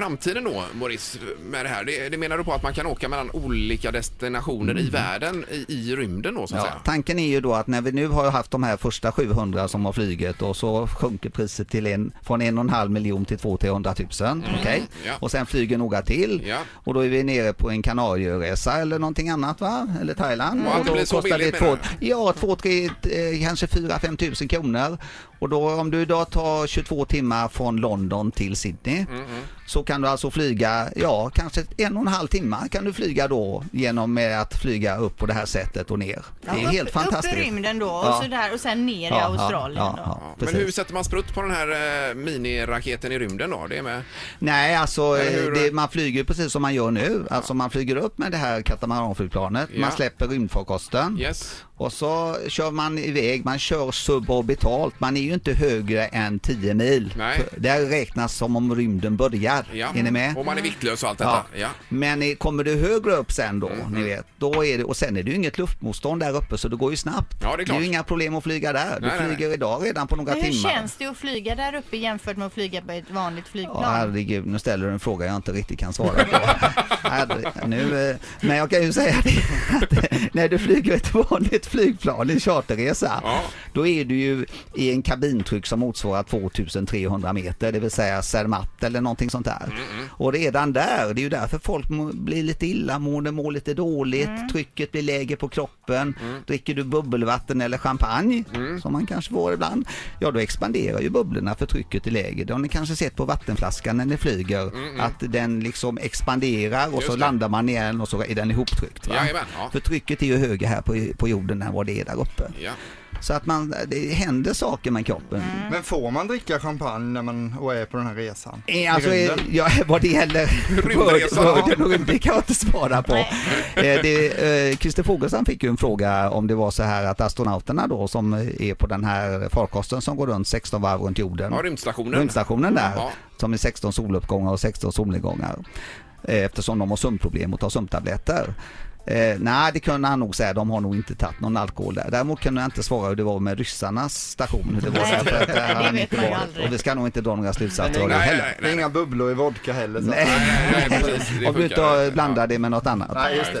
framtiden då, Maurice, med det här? Det, det menar du på att man kan åka mellan olika destinationer i världen i, i rymden då, så att Mm. Ja, säga? tanken är ju då att när vi nu har haft de här första 700 som har flugit och så sjunker priset till en, från en och en halv miljon till 200 000 okej? Mm. ja. Och sen flyger några till Ja. och då är vi nere på en Kanarieresa eller någonting annat va? Eller Thailand. Ja, och det blir så kostar billigt, det två, menar ja, två, tre, eh, kanske fyra, fem tusen kronor. Och då om du idag tar 22 timmar från London till Sydney Mm, så kan du alltså flyga, ja kanske en och en halv timme kan du flyga då genom med att flyga upp på det här sättet och ner. Det är Ja, helt upp, fantastiskt. Upp i rymden då och, Ja. så där, och sen ner i Ja, ja, Australien ja, då. ja, Ja, men hur sätter man sprutt på den här eh, miniraketen i rymden då? Det är med... Nej, alltså hur? det, man flyger precis som man gör nu. Alltså man flyger upp med det här katamaranflygplanet, Ja. man släpper rymdfarkosten Yes. och så kör man iväg, man kör suborbitalt, man är ju inte högre än 10 mil. Nej. Det räknas som om rymden börjar. Ja. Är ni med? Och man är viktlös och allt detta. Ja. Ja. Men eh, kommer du högre upp sen då, Mm, ni vet, då är det, och sen är det ju inget luftmotstånd där uppe så det går ju snabbt. Ja, det är klart. ju inga problem att flyga där. Du Nej, nej, flyger idag redan på några Men hur timmar. känns det att flyga där uppe jämfört med att flyga på ett vanligt Ja, flygplan? herregud, nu ställer du en fråga jag inte riktigt kan svara på. Herre, nu, eh, men jag kan ju säga det att när du flyger ett vanligt flygplan i charterresa, Ja. då är du ju i en kabintryck som motsvarar 2300 meter, det vill säga Zermatt eller någonting sånt där. Och redan där, det är ju därför folk blir lite illamående, mår lite dåligt, trycket blir lägre på kroppen. Dricker du bubbelvatten eller champagne, som man kanske får ibland, ja då expanderar ju bubblorna för trycket är lägre. Det har ni kanske sett på vattenflaskan när ni flyger, att den liksom expanderar och Just så det. landar man igen och så är den ihoptryckt. Va? Jajamän, ja. För trycket är ju högre här på, på jorden än vad det är där uppe. Ja. Så att man, det händer saker med kroppen. Men får man dricka champagne när man är på den här resan? Alltså, ja, vad det gäller Rymdresan. Och rymd, det kan jag inte svara på. Eh, det, eh, Christer Fogelsson fick ju en fråga om det var så här att astronauterna då som är på den här farkosten som går runt 16 varv runt jorden, ja, rymdstationen. rymdstationen där, Ja. som är 16 soluppgångar och 16 solnedgångar, eh, eftersom de har sömnproblem och tar sömntabletter. Eh, nej, det kunde han nog säga. De har nog inte tagit någon alkohol där. Däremot kunde jag inte svara hur det var med ryssarnas station. Hur det var Nej, där, för att, det han vet inte man ju varit. aldrig. Och vi ska nog inte dra några slutsatser av det Nej, heller. nej, Det är nej. inga bubblor i vodka heller. Så. Nej, nej, nej, precis. Det Om du funkar. inte blandar det med något annat. Nej, just det.